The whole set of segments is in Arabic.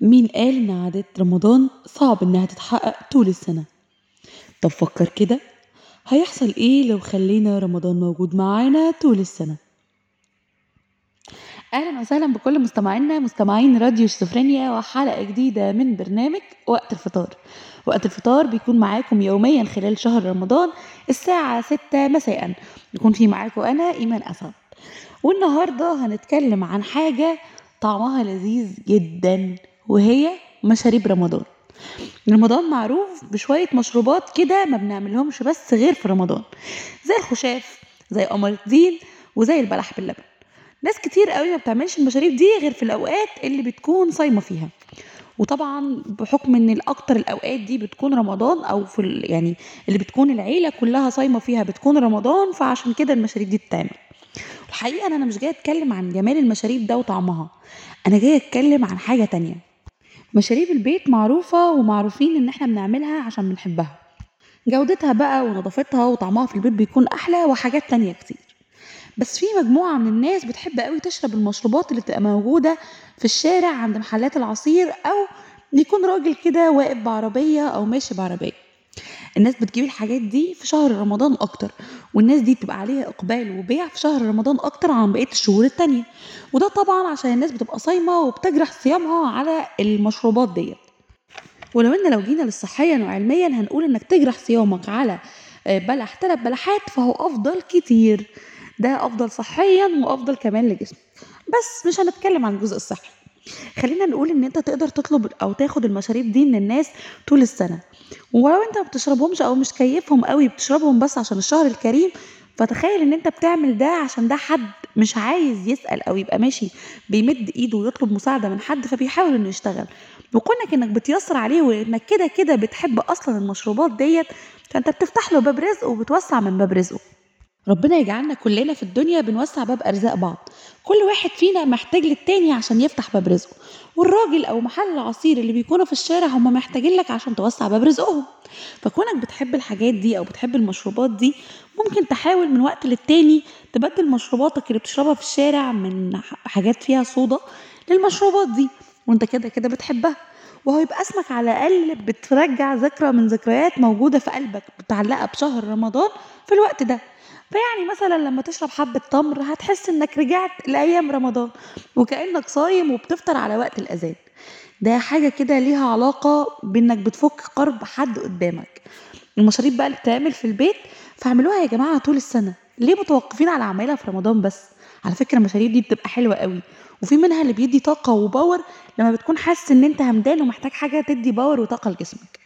مين قال إن عادات رمضان صعب إنها تتحقق طول السنة؟ طب فكر كده هيحصل إيه لو خلينا رمضان موجود معانا طول السنة؟ أهلا وسهلا بكل مستمعينا مستمعين راديو شيزوفرينيا وحلقة جديدة من برنامج وقت الفطار. وقت الفطار بيكون معاكم يوميا خلال شهر رمضان الساعة ستة مساء. يكون في معاكم أنا إيمان أسد والنهاردة هنتكلم عن حاجة طعمها لذيذ جدا. وهي مشاريب رمضان. رمضان معروف بشوية مشروبات كده ما بنعملهمش بس غير في رمضان زي الخشاف زي قمر الدين وزي البلح باللبن. ناس كتير قوي ما بتعملش المشاريب دي غير في الأوقات اللي بتكون صايمة فيها. وطبعا بحكم إن الاكتر الأوقات دي بتكون رمضان أو في ال- يعني اللي بتكون العيلة كلها صايمة فيها بتكون رمضان فعشان كده المشاريب دي بتتعمل. الحقيقة أنا مش جاية أتكلم عن جمال المشاريب ده وطعمها أنا جاية أتكلم عن حاجة تانية. مشاريب البيت معروفة ومعروفين إن إحنا بنعملها عشان بنحبها. جودتها بقى ونظافتها وطعمها في البيت بيكون أحلى وحاجات تانية كتير. بس في مجموعة من الناس بتحب قوي تشرب المشروبات اللي بتبقى موجودة في الشارع عند محلات العصير أو يكون راجل كده واقف بعربية أو ماشي بعربية. الناس بتجيب الحاجات دي في شهر رمضان أكتر والناس دي بتبقى عليها إقبال وبيع في شهر رمضان أكتر عن بقية الشهور التانية. وده طبعا عشان الناس بتبقى صايمة وبتجرح صيامها على المشروبات ديت. ولو إن لو جينا للصحيا وعلميا هنقول إنك تجرح صيامك على آه، بلح ثلاث بلحات فهو أفضل كتير. ده أفضل صحيا وأفضل كمان لجسمك. بس مش هنتكلم عن الجزء الصحي. خلينا نقول إن أنت تقدر تطلب أو تاخد المشاريب دي من الناس طول السنة. ولو أنت ما بتشربهمش أو مش كيفهم قوي بتشربهم بس عشان الشهر الكريم. فتخيل إن أنت بتعمل ده عشان ده حد مش عايز يسأل أو يبقى ماشي بيمد إيده ويطلب مساعدة من حد فبيحاول إنه يشتغل. وكونك إنك بتيسر عليه وإنك كده كده بتحب أصلا المشروبات ديت فأنت بتفتح له باب رزق وبتوسع من باب رزقه. ربنا يجعلنا كلنا في الدنيا بنوسع باب أرزاق بعض. كل واحد فينا محتاج للتاني عشان يفتح باب رزقه. والراجل أو محل العصير اللي بيكونوا في الشارع هم محتاجين لك عشان توسع باب رزقهم. فكونك بتحب الحاجات دي أو بتحب المشروبات دي ممكن تحاول من وقت للتاني تبدل مشروباتك اللي بتشربها في الشارع من حاجات فيها صودا للمشروبات دي وانت كده كده بتحبها. وهو يبقى اسمك على الأقل بترجع ذكرى من ذكريات موجودة في قلبك متعلقة بشهر رمضان في الوقت ده. فيعني مثلا لما تشرب حبة تمر هتحس إنك رجعت لأيام رمضان وكأنك صايم وبتفطر على وقت الأذان. ده حاجة كده ليها علاقة بإنك بتفك كرب حد قدامك. المشاريب بقى اللي بتتعمل في البيت فاعملوها يا جماعة طول السنة. ليه متوقفين على عمايلها في رمضان بس؟ على فكرة المشاريب دي بتبقى حلوة قوي. وفي منها اللي بيدي طاقة و power لما بتكون حاسس إن أنت همدان ومحتاج حاجة تدي power وطاقة لجسمك.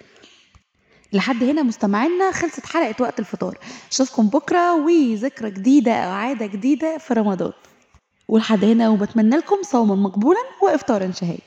لحد هنا مستمعينا خلصت حلقة وقت الفطار. أشوفكم بكرة وفكرة جديدة أو عادة جديدة في رمضان. ولحد هنا وبتمنى لكم صوما مقبولا وافطارا شهي